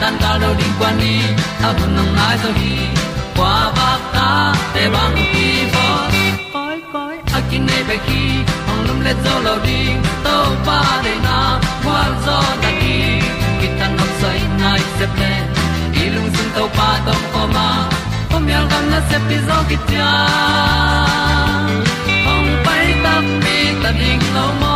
tan cao do đi qua đi, ta bu nang mai zo gi qua ba ta te bang ki bo koi koi a kin nei be ki ong lum le zo lo di to pa de na kwa zo ta ki ki tan nok sai nai se ple lung sun to pa tom ko ma. Pom yal gam na se pi zo ki tia ong pai ta mi ta ding lo mo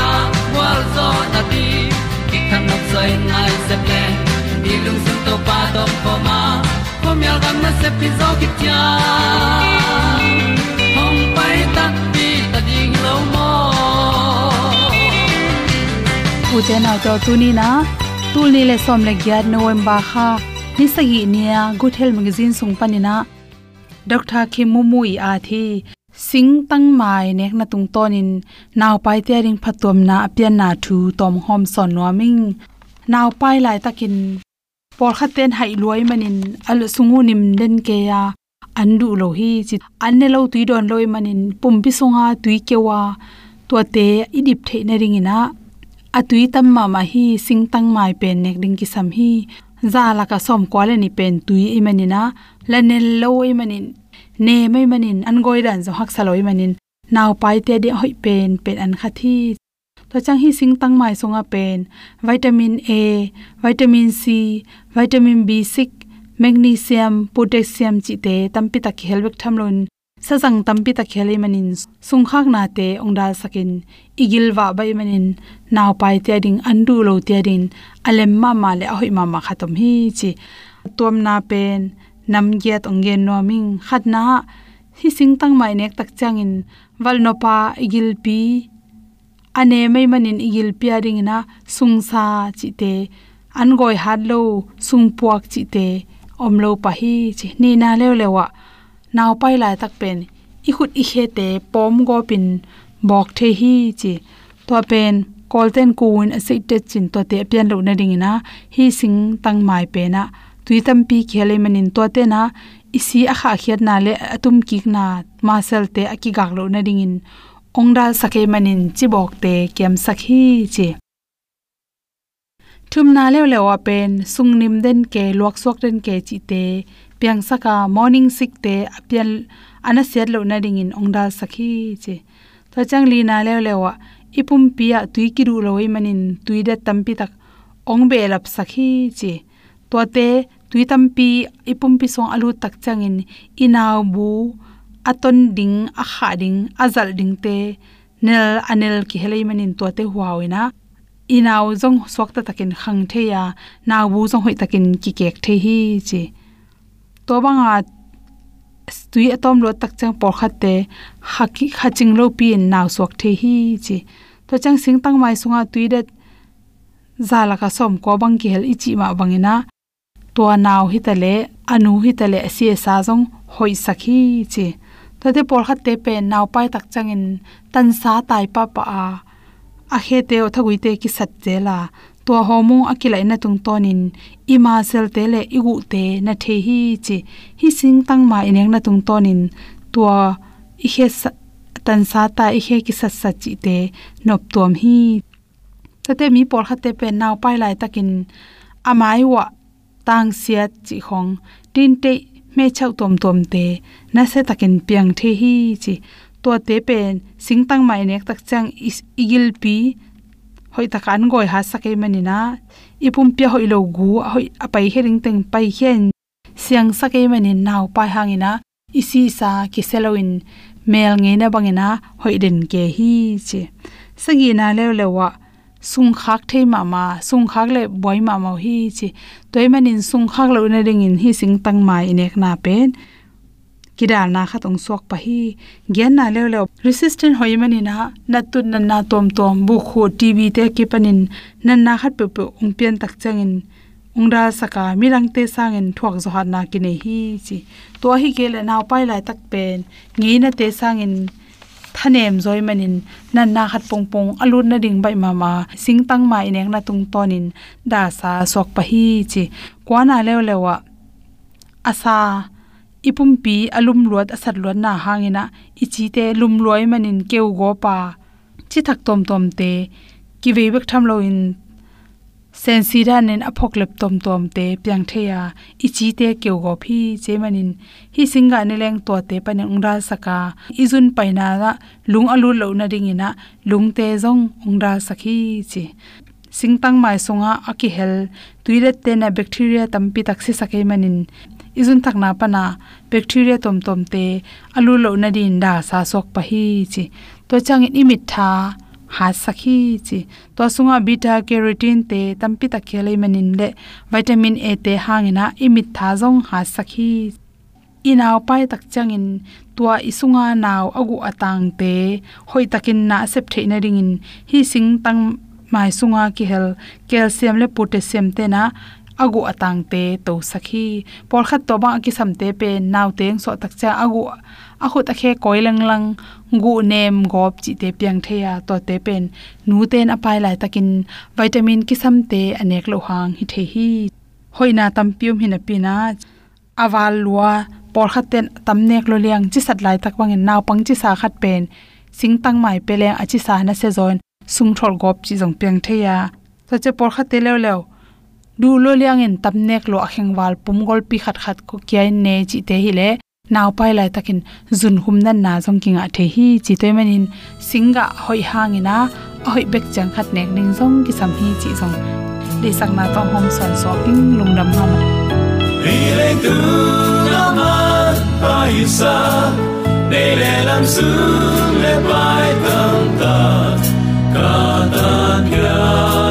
zo na ti ki kan nok sai nai se ple ni lung sun to pa to pa ma. Ko mi al gam na se pi zo ki tia hom pai ta ti ta ding lo mo u te na to tu ni na tu ni le som le gyat november ha ni sa sagi nia good health magazine sung panina dr i a thi sing tang mai nek na tung tonin naw pai te ring phatom na apian na thu tom hom son noming naw pai lai takin por khaten hai loi manin al sungu nim den ke ya andu lo hi chi. Anne lo tui don loi manin pumpi sunga tui kewa to te idip the na ringina atui tam ma ma hi sing tang mai pen nek ding ki sam hi. Za la ka som kwale ni pen tui i manina lanel lo i manin ne mai manin, an goi dan zo hak saloi manin. Naw pai te de hoi pen pen an kha thi. To chang hi sing tang mai songa pen. Vitamin a, vitamin c, vitamin b6 magnesium, potassium chi te tampi ta khelbek thamlon sajang tampi ta kheli manin. Sungkhak na te ongdal sakin igil wa bai manin. Naw pai te ding andu lo te din alem ma ma le ahoi ma ma khatom hi chi. Tom na pen nam get onggen no ming khat na hi sing tang mai nek tak changin. Walnopa igil pi. Ane mai manin igil pi ring na sungsa chi te. An goi hat lo sung puak chi te. Om lo pa hi chi ni na le lewa naw pai lai tak pen. I khut i he te pom go pin. Bok the hi chi. To pen kolten kuin ase te chin to te pian lo na ring na. Hi sing tang mai pe na tui tam pi khele manin to te na, isi a kha khiat na le atum ki na ma sel te aki gak lo na ding in. Ongdal sakhe manin chi bok te kem sakhi che thum na le le wa pen, sung nim den ke, luak sok den ke chi te. Piang saka morning sik te apial ana set lo na ding in ongdal sakhi che to chang li na le le wa ipum pia tui ki ru loi manin, tui da tampi tak, ong be lap sakhi che to te tui tampi ipum pi song alu tak changin inaw bu, aton ding a kha ding, azal ding te, nel, anel ki helei manin to te huawina inaw jong swak ta takin khang the ya naw bu jong hoi takin ki kek the hi chi. To banga tui atom lo tak chang por khatte haki khaching lo pi naw swak the hi chi. To chang sing tang mai sunga tui det, zalaka som ko bang ki hel ichi ma bangina to naw hi tale anu hi tale si e sa jong hoi sakhi chi. Tate por khatte pe naw pai tak changin tan sa tai pa pa a. A he te o thagui te ki sat chela to homu akilai na tung tonin. Ima sel te le igu te na the hi chi. Hi sing tang ma ineng na tung tonin. To i he tan sa ta i he ki sat sat chi te nop tom hi. Tate mi por khate pe naw pai lai takin amai wa tang siat chi khong tin te, me chau tom tom te, na se takin piang the hi chi to te pen, sing tang mai nek tak chang igil pi, hoi ta kan goi ha sakai manina ipum pya hoi lo gu, hoi apai hering teng pai hen siang sakai mani naw pai hangina isi sa ki seloin mel nge na bangina hoi den ke hi chi. Sagi na le le wa sung khak thei ma ma sung khak le boy ma ma hi chi. Toy manin sung khak lo na ring in hi sing tang mai inek na pen. Kidal na kha tong sok pa hi. Gen na le le resistant hoi mani na natun nan na na tom tom. Bu kho tv te ki panin. Na na khat pe pe ong pian tak changin. Ongda saka mirang te sangin thuak zo hat na ki ne hi chi. To hi ke le na pai lai tak pen. Ngi na te sangin thanem zoi manin, nan na khat pong pong, alun na ding bai mama. Sing tang mai nek na tung tonin, da sa sok pa hi chi. Kwana lew lewa asa ipumpi alum luat, asat luat na hangina ichi te lum loi manin keu go pa. Chi thak tom tom te, ki ve bek tham lo in sen sira nen aphok lep tom tom te pyang theya ichi te kyo go phi che manin hi singa ne leng to te panen ungra saka. Izun paina la lung alu lo na ringina lung te zong ungra sakhi chi. Singtang mai songa aki hel. Tuiret te na bacteria tampi taksi sakai manin. Izun thakna pana bacteria tom tom te alu lo na din da sa sok pa hi chi. To chang in imit tha ha sakhi chi to sunga beta carotene te tampi ta khelai manin le vitamin a te hangina imit tha jong ha sakhi inaw pai tak changin tua isunga naw agu atang te hoi takin na sep theina ringin. Hi sing tang mai sunga ki hel calcium le potassium te na agu atang te to sakhi. Por khat to ba ki samte pe naw teng so tak cha agu. A khu ta khe koilang lang. Gu nem, gop, chi te piang theya to te pen. Nu ten apai lai takin. Vitamin ki samte anek lo hang hi the hi. Hoina tam pium hina pina awal lua. Por khat ten tam nek lo liang chi sat lai tak wang naw pang chi sa khat pen. Sing tang mai peleng achi sa na se zon. Sung thol gop chi jong piang theya to che por khat te lew lew du lo liang in tam nek lo akheng wal pum gol pi khat khat ko kyai ne chi te hi le naw pai lai takin zun hum nan na jong kinga the hi chi toy manin singa hoi hangina hoi bek chang khat nek ning jong ki sam hi chi jong le sang na tong hom son so king lung dam ha lên tu na man pa isa để làm sương lệ bài tâm ta cả ta kia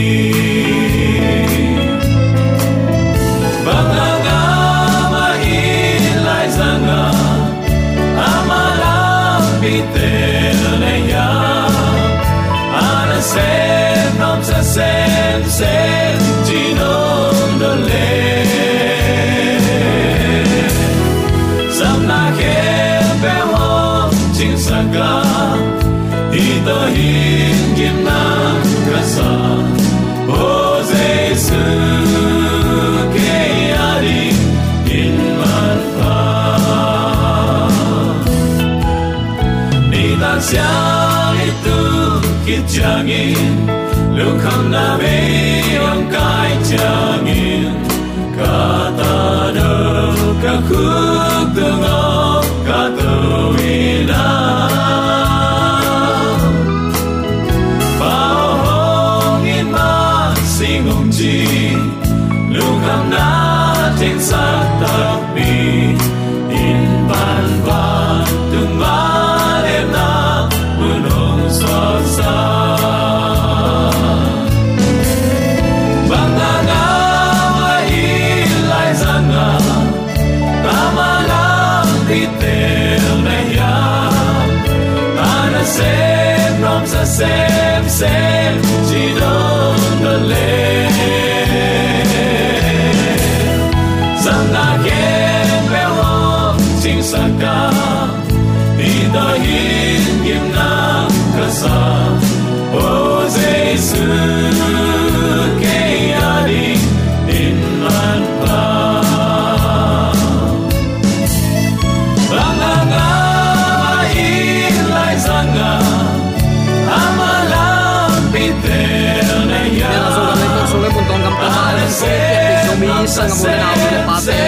sang mo na mo le pa te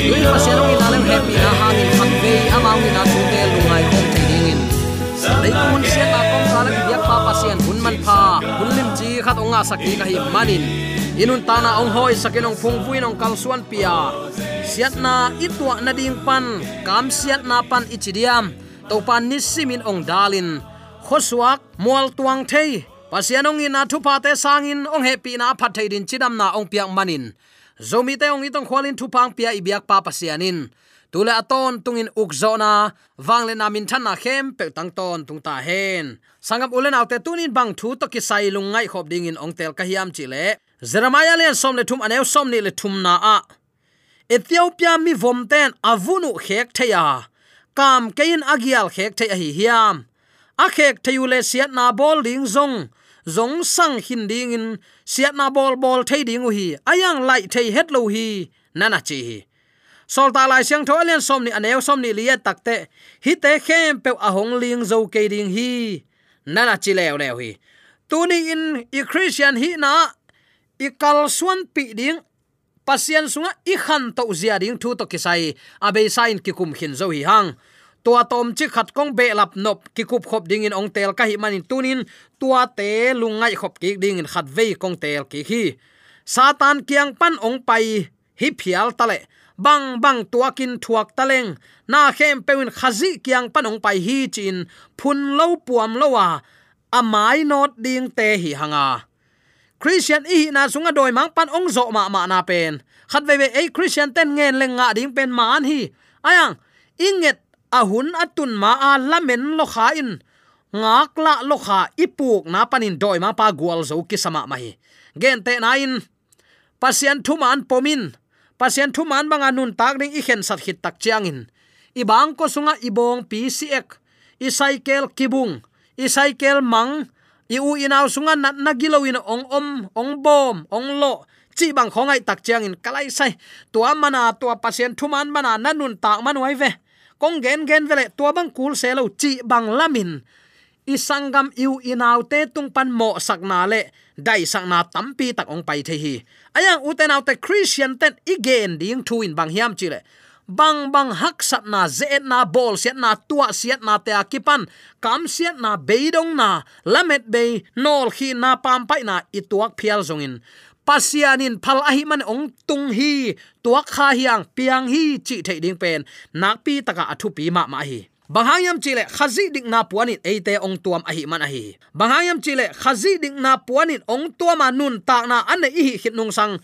Lui pa siya nong ina happy na hangin phang ve amang ina tu te lu ngai khom te ding in Dei ko mun sia ka pa pa sian hun man pha hun lim khat onga ka hi manin inun tana ong hoi sakinong phung puin ong kalsuan pia siat na itwa na ding pan kam siat na pan ichidiam to pan nisimin ong dalin khoswak mual tuang thei pasianong ina thu pa te sangin ong happy na phat din chidam na ong piak manin zomi te ong itong khwalin thu pang pia ibiak pa pasianin. Tule aton tungin ukzona wangle na min than na khem pe tang ton tung ta hen. Sangam ulen autte tunin bang thu to ki sai lungai khop ding in ong tel ka hiam chile jeremiah le som le thum anew som ni le thum na a. Ethiopia mi vom ten avunu khek theya. Kam kein agial khek theya hi hiam. A khek theyu le siat na bol ding zong zong sang hin ding in, siat na bol bol thei ding hi ayang lai thei het lo hi nana chi hi. Sol ta lai siang tho alian som ni anew som ni liya takte hi te khem pe a hong ling zo ke ding hi nana chi lew lew hi. Tuni in, i christian hi na, i kal suan pi ding pasian sunga i khan to zia ding thu to kisai abe sain ki kum khin zo hi hang tua tom chi khat kong be lap nop, ki kup khop ding in ong tel ka hi manin tunin, tua te lungai khop ki ding in khat ve kong tel ki hi. Satan kiang pan ong pai, hi phial tale. Bang bang tuakin thuak taleng. Na khem pewin khazi kiang panong pai hi chin phun lo puam lowa amai not ding te hi hanga. Christian i na sunga doi mang pan ong zo ma ma na pen. Khat ve ve, ei, christian, ten ngen leng nga ding pen man hi. Ayang, inget ahun atun ma a lamen lo kha in. Ngak la lo kha ipuk na panin doi ma pa gwal zo ki sama mai gen te na in. Pasian thuman pomin. Pasian thuman banga nun tak ding i khen sat hit tak chiang in. I bang ko sunga ibong pcx i cycle kibung. I cycle mang. I u inaw sunga nat na gilowin ong om, ong bom, ong lo. Chi bang khongai tak chiang in kalai sai. Tua mana, tua pasien thuman mana nanun tak manuai ve kong gen gen vele tua bang kul selo chi bang lamin. Isangam iu inaw te tung pan mo sakna le, dai sakna tampi tak ong pai the hi. Ayang uten autte christian ten igen ding thu in bang hiam chi le. Bang bang hak sat na ze na bol set na tua set na te akipan, kam set na beidong na, lamet be nol khi na pam pai na ituak phial zongin pasianin phal ahi man ong tung hi tua kha hiang piang hi chi thei ding pen. Nak pi taka athu pi ma ma hi. Banghayam chile khazi dik na puanin eite ong tuam ahi man ahi banghayam chile khazi dik na puanin ong tuama nun tak na an hi hit nung sang.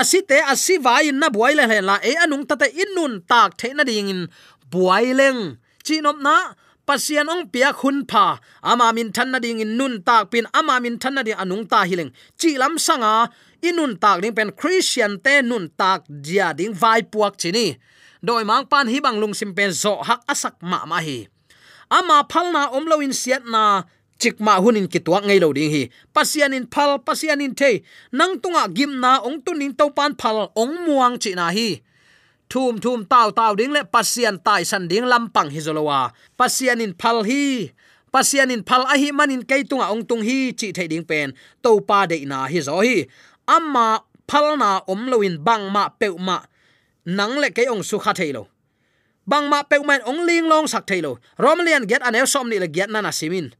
Asite asivai na buai le la e anung tate in nun tak the na ding in buai leng. Chinom na, pasian ong pia khun pha. Ama min than na ding in nun tak pin, ama min than na ding anung ta hileng chi lam sanga inun tak ding pen christian te nun tak dia ding vai puak chini. Doi mang pan hi bang lung sim pen zo hak asak ma ma hi. Ama phalna omlo in siat na chik ma hunin ki tuak ngei lo ding hi. Pasian in phal, pasian in the nang tunga gim na ong tunin to pan phal ong muang chi na hi. Thum thum taw taw ding le pasian tai san ding lampang hi zolowa pasian in phal hi. Pasian in phal a hi manin keitunga ong tung hi chi thei ding pen. To pa de na hi zo hi. Amma phal na om loin bang ma pe ma nang le ke ong su kha thailo bang ma pe man ong ling long sak thailo romlian get an el som ni le get na na simin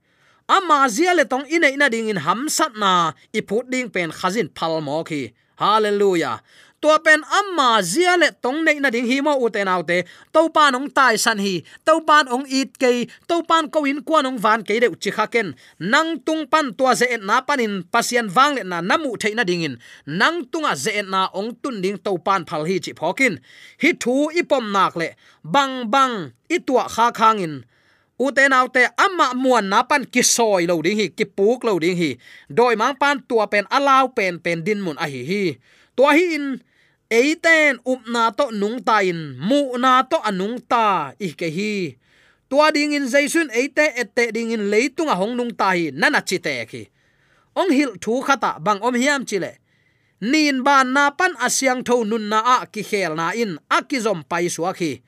amma zia le tong ina ina ding in ham sat na iput ding pen khazin phal mo khi hallelujah tua pen amma zia le tong nei na ding hi mo u te nau te. To pa nong tai san hi. To pan ong it ke to pan ko in kwa nong van ke de chi khaken nang tung pan tua ze et na panin. Pasian wang le na namu thei na ding in nang tunga ze et na ong tun ding to pan phal hi chi phokin hi thu ipom nak le. Bang bang itua tua kha khang in u nau te amma muan na pan ki soi lo ding hi, ki puk lo ding hi. Doi mang pan tua pen alaw pen pen din mun a hi hi. Tua hi in eiten upna to nung ta in mu na to anung ta i ke hi. Tua ding in jaisun eite ette ding in leitunga hong nung ta hi, nana chi te khi ong hil thu khata bang om hiam chile. Nin ban na pan asyang tho nun na a ki khel na in, a ki zom pai suwa khi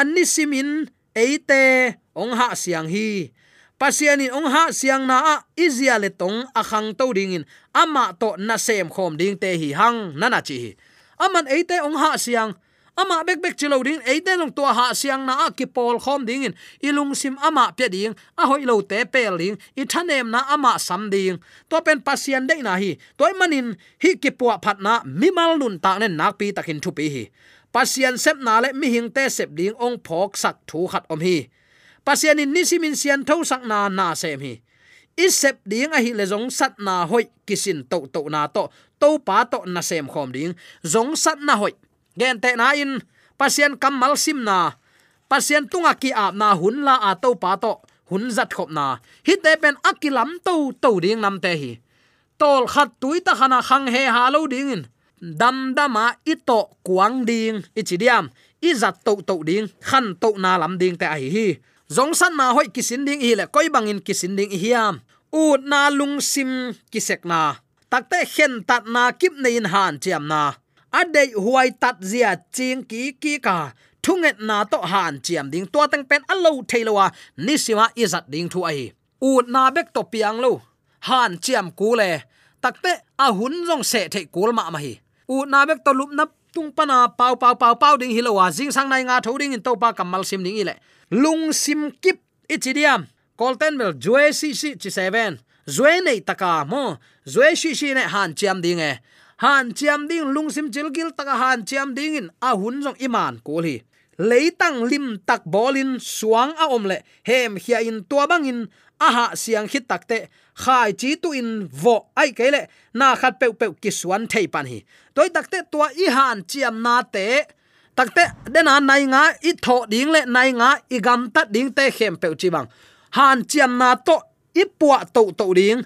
anni simin eite, ong ha siang hi pasiani ong ha siang na a, izia le tong akhang to ding in. Ama to na sem khom ding te hi hang nana chi aman eite ong ha siang. Ama bek bek chilo ding eite long to ha siang na a ki pol khom ding in. Ilung sim ama pe ding, a hoi lo te pel ding, i thanem na ama sam ding. To pen pasian dei na hi. Toy manin, hi ki puwa phat na mi mal nun ta ne nak pi takin thu pi hi. Pasian sep na le mi hing te sep ding ong phok sak thu khat om hi pasian in nisimin sian tho sak na na sem hi. Isep ding a hi le zong sat na hoi kisin to to na to. To pa to na sem khom ding. Zong sat na hoi. Gen te na in pasian kamal sim na. Pasian tunga ki ap na hun la a to pa to. Hun zat khop na. Hi te pen akilam to to ding nam te hi. Tol khat tui ta khana khang he ha lo ding in. Dam dama ito kuang ding. Ichidiam izat to to ding. Khan to na lam ding te ai hi zong san na hoi kisin ding hi le koi bangin kisin ding hiam. U na lung sim kisek na. Takte hen tat na kip in han chiam na. Ade huai tat zia ching ki ki ka. Thunget na to han chiam ding. To tang pen alo thailowa nisima izat ding thu ai u na bek to piang lo. Han chiam ku le. Takte a hun jong se thei kul ma ma hi. U na bek to lup na tung pana pau pau pau pau ding hilowa jing sang nai nga thoding in topa kamal sim ning ile lung sim kip ichidiam colten mel jue si si chi seven. Zue nei taka mo. Zue si si ne han chiam ding e. Han chiam ding, lung sim chil gil taka han chiam ding in. A hun jong iman ko hi. Leitang lim tak bolin suang a omle hem hia in tua bangin aha, siang hit takte, khai chi tu in vo. Ai kele na khat pe pe kiswan thei pan hi. Toy takte tua i han chiam na te. Takte dena nai nga i tho ding le nai nga i gam ta ding te khem pe chi bang. Han chiam na to, i puwa to to ding.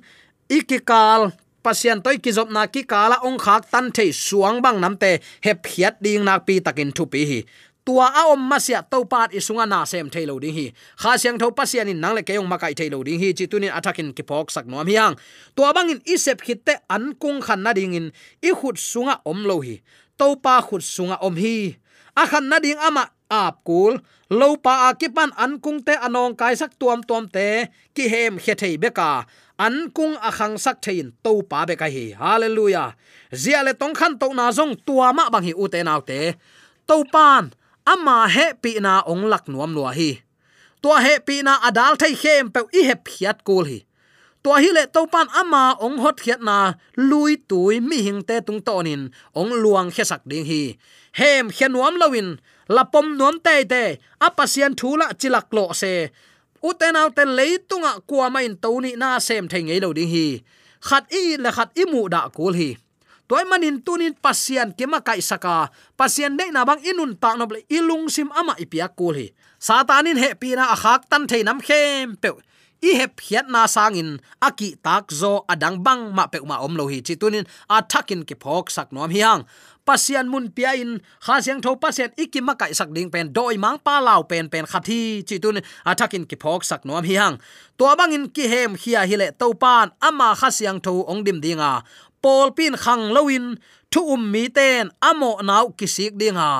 I ki kal pasian toy ki zop na ki kala ong khak tan thei suang bang nam te, hep hiat ding nak pi takin thu pi hi tua a om ma sia to pat isunga na sem thailo ding hi. Kha siang tho pasian in nang le keong makai thailo ding hi, chi tunin attacking ki pok sak nom hiang. Tua bangin isep hitte an kung khan na ding in i khut sunga om lo hi. To pa khut sunga om hi. A khan na ding ama ap kul. Lo pa akipan an kung te anong kai sak tuam tuam te ki hem khe thei beka an kung akhang sak thein to pa be ka hi. Hallelujah. Zia le tong khan to na zong tua ma bang hi u te naw te. To pan ama he pi na ong lak nuam nuwa hi. Tua he pi na adal thai khem pe i he phiat kul hi. To hi le to pan ama ong hot khiat na lui tui mi hing te tung tonin ong luang khe sak ding hi. Hem khe nuam lawin lapom nuam te te apasian thula chilak lo se. Uten au ten leitunga kwa main to ni na sem thei ngei lo ding hi. Khat i le khat i mu da kul hi toy manin tunin pasian kema kai saka pasian nei na bang inun ta no ble ilung sim ama ipia kul hi. Satanin he pina a khak tan thei nam khem pe. I hep hiat na sangin aki tak zo adang bang ma pe ma om lo hi. Chi tunin a thakin ki phok sak nom hiang pasian mun pia in, kha siang tho pasian ikima kai sak ding pen, doi mang pa lao pen pen khathi chi tun athakin ki phok sak nom hi hang to bangin ki hem khia hi le to pan ama kha siang tho ong dim dinga pol pin khang loin thu um mi ten, amo nau kisik dinga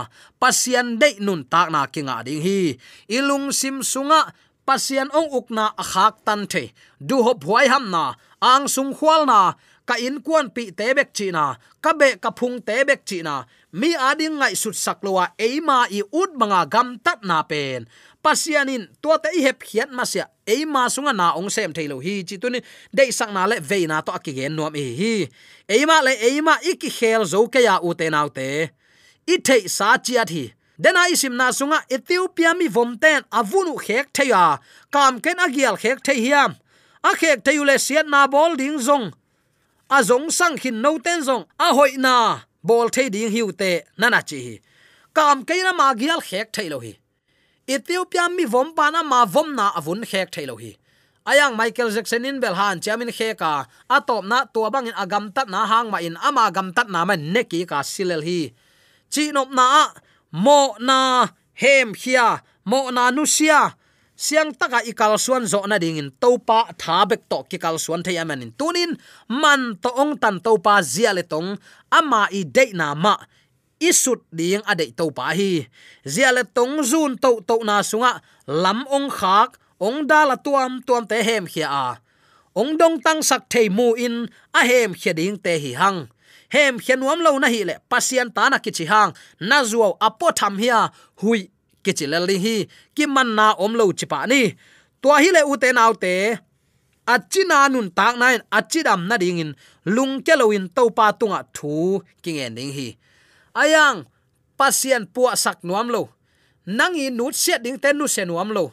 pasian de nun tak na kinga ding hi, ilung sim sunga pasian ong ukna akhak tan the du hop huai ham na, ang sung khwal na, ka in kuan pi te bek chi na, ka be ka phung te bek chi na, mi ading ngai sut saklowa eima i ut manga gam tat na pen pasianin to te i hep khiat ma sia eima sunga na ong sem thailo hi chi tuni dei sang na le ve na to akigen nuam e hi. Eima le eima ki khel zo ke ya u te nau te. I thei sa chi á thi, hi. Dena isim na sunga ethiopia mi vomten avunu khek theya kam ken agial khek the hiam. A khek theyule siat na bol ding zong. A zong sang hin no ten zong. A hoi na bol the ding hiu te nana chi kam ke na ma gial khek thailo hi ethiopia mi vom pa na ma vom na avun khek thailo hi. Ayang michael jackson in belhan chamin kheka atop na to bang in agam tat na hang ma in, ama gam tat na ma neki ka silel hi. Chi nop na mo na hem hia, mo na nu sia. Siang taka ikal suan zo na ding in topa thabek to ki kal suan thei amen in tunin. Man to ong tan topa zia le tong, ama i de na ma isut ding adei to pa hi. Ziale tong zun to to na sunga, lam ong khak, ong dala tuam tuam te hem khia a. Ong dong tang sak thei mu in, a hem khia ding te hi hang. Hem khianuam lo na hi le pasian ta na kichi hang. Na zuaw apo tham hia, hui kichi le li hi. Ki man na om lo chi pa ni. To hi le u te nau te achina nun tak nain achidam na ding in. Lung ke topa in tunga thu ki nge ding hi ayang, pasien pu sak nuam lo. Nangi nut set ding ten nu se nuam lo.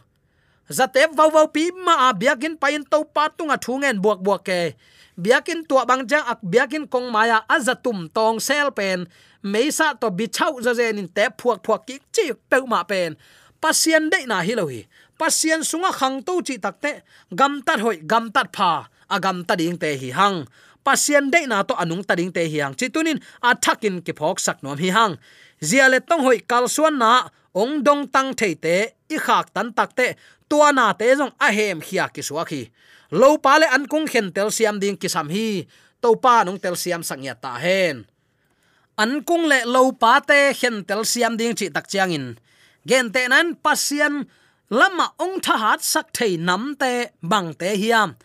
Zate vau vau pi ma a biakin pain to pa tunga thu buak buak ke. Biakin tua bang jang ak biakin kong maya azatum tong sel pen. Meisa to bichau za zen in te phuak phuak ki chi pe ma pen. Pasien de na hi lo hi. Pasien sunga khang to chi takte gam tat hoi, gam tat pha. Agam ta ding te hi hang pasien de na to anung tading te hiang. Chitunin chi athakin ki phok sak nom hi hang zia le tong hoi kal suan na, ong dong tang thei te i khak tan tak te, tua na te jong a hem khia ki suwa khi lo pa le an kung khen tel siam ding ki sam hi. To pa nong tel siam sang ya ta hen. An kung le lo pa te khen tel siam ding chi tak chiang in. Gen te nan, pasien lama ong tha hat sak thei nam te bang te hiam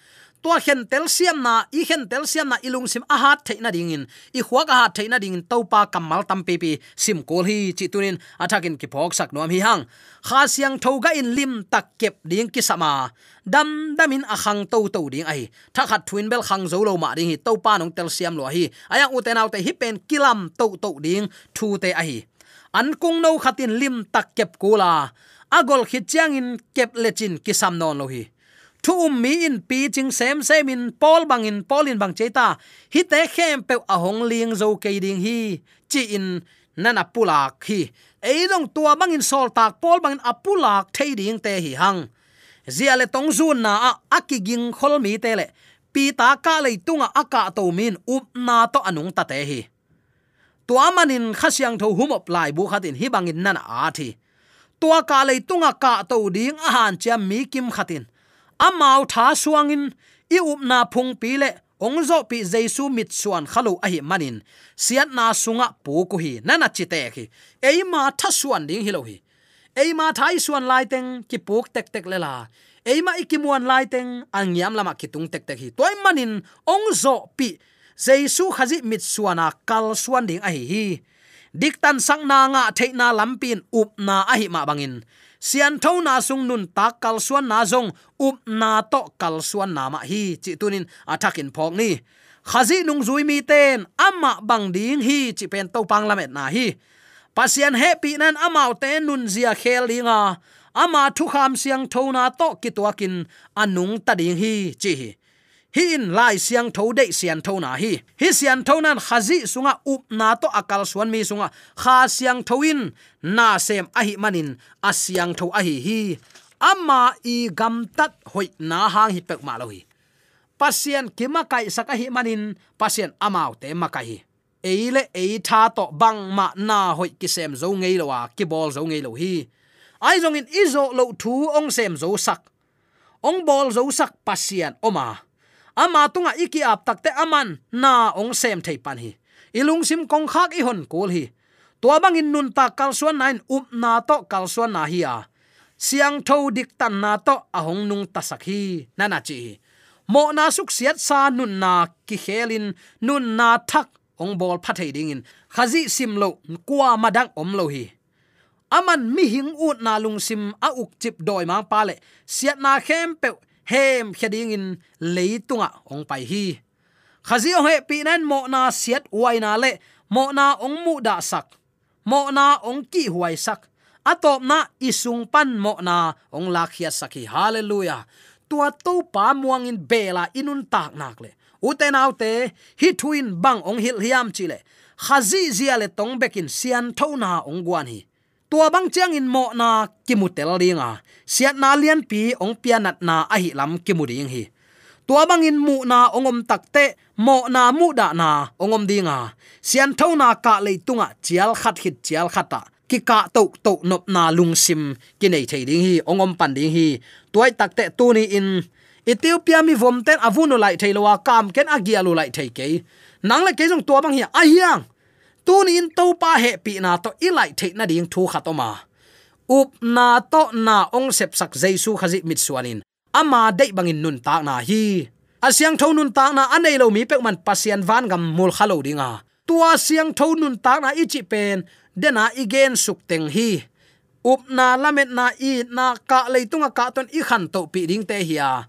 tua hen tel siam na, i hen tel siam na ilung sim a hat theina ding in. I khuwa ka hat theina ding in topa kamal tam pe pi sim kol hi chi tunin athakin ki phok sak nom hi hang. Kha siang thoga in lim tak kep ding ki sama. Dam damin a khang to to ding ai. Tha khat thuin bel khang zo lo ma ding hi topa nong tel siam lo hi. Ayang u te nau te hi pen kilam to to ding thu te ai. An kung no khatin lim tak kep kula. Agol khichang in kep lechin kisam non lo hi thu um mi in pi ching sem sem in pol bang in pol in bang cheta hi te khem pe a hong ling zo ke ding hi. Chi in nana pulak hi. Ei dong tua bang in sol tak pol bang in apulak thei ding te hi hang. Zia le tong zun na a akiging khol mi te le. Pi ta ka le tunga aka to min up na to anung ta te hi. Tua manin khasyang tho humop lai bu khatin hi bangin nana a thi. Tua ka le tunga ka to ding a han cha mi kim khatin amau tha suangin i upna phung pi le ong zo pi jesu mit suan khalo a hi manin. Siat na sunga pu ko hi nana chite khi ei ma tha suan ding hi lo hi. Ei ma thai suan lai teng ki puk tek tek le la. Ei ma ikimuan lai teng angyam lama ki tung tek tek hi. Toy manin ong zo pi jesu khazi mit suana kal suan ding a hi hi. Diktan sang na nga theina lampin upna a hi ma bangin sian tho na sung nun ta kal suan na zong, up na to kal suan na ma hi, chi tunin athakin phok ni. Khazi nung zui mi ten, ama bang ding hi, chi pen to pang lamet na hi. Pasian happy nan amau te nun zia khel linga ama thu kham siang thona to kitwakin anung ta ding hi, chi hi in lai siang tho de sian tho na hi. Hi sian tho nan khazi sunga up na to akal suan mi sunga. Kha siang tho in, na sem a hi manin, a siang tho a hi. Hi ama i gam tat hoi na hang hi pek ma lo hi. Pasien kima kai saka hi manin, pasien amau te makai hi. Eile ei tha to bang ma na hoi ki sem zo ngei lo wa ki bol zo ngei lo hi. Ai zong in izo lo thu ong sem zo sak. Ong bol zo sak pasien oma ama tunga iki ap takte aman na ong sem thei pan hi. Ilung sim kong khak i hon kul hi. Tua bang in nun ta kal suan nain up na to kal suan na hi a. Siang tho dik tan na to ahong nung tasak hi. Na chi. Mo na suk siat sa nun na ki khelin, nun na thak ong bol phathei ding in. Khazi sim lo kwa madang om lo hi. Aman mi hing ut na lung sim a uk chip doi ma pale siat na khem pe hem khading in leitunga ong pai hi. Khazi ông he pi nan mo na siat wai na le, mo na ong mu da sak, mo na ong ki huai sak. Atop na isung pan mo na ong lakhia saki hallelujah. Tua to pa muang in bela inun tak nak le. Uten autte hi thuin bang ong hil hiam chile khazi zia le tong bekin sian thona ong guan hi tua bang chiang in mo na kimutel ringa siat na lian pi ong pianat na a hi lam kimuding hi. Tua bang in mu na ongom takte mo na mu da na ongom dinga sian tho na ka leitunga chial khat hit chial khata ki ka to to nop na lung sim ki nei thei ding hi, ongom pan ding hi. Tuai takte tu ni in ethiopia mi vom ten avuno lai thei lowa kam ken agia lu lai thei ke nang le ke jong tua bang hi a hiang tu in to pa he pi na to ilai the na ding thu khatoma up na to na ong sep sak jesu khazi mit suanin. Ama dei bangin nun ta na hi. Asyang tho nun ta na anei lo mi pek man pasian van gam mul khalo dinga. Tua siang tho nun ta na ichi pen dena igen suk teng hi. Up na lamet na i na ka leitunga ka ton i khan to pi ding te hiya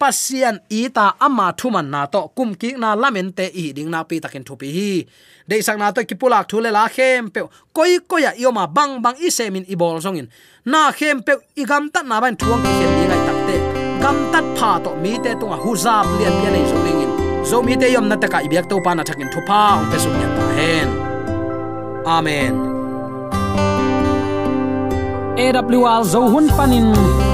pasian ita ama thuman na to, kum ki na lamen te i ding na pi takin thupi hi. De sak na to, kipulak thule thu la khem pe, koi koya yoma bang bang i semin i bol songin. Na khem pe, i gam tat na ban thuang ki khem ni ngai takte gam tat pha to, mi te tunga hu huzab lian pian nei zong in. Zo mi te yom na ta ka i biak to pa na thakin thupa ong pe sum ta hen. Amen. AWR zo hun panin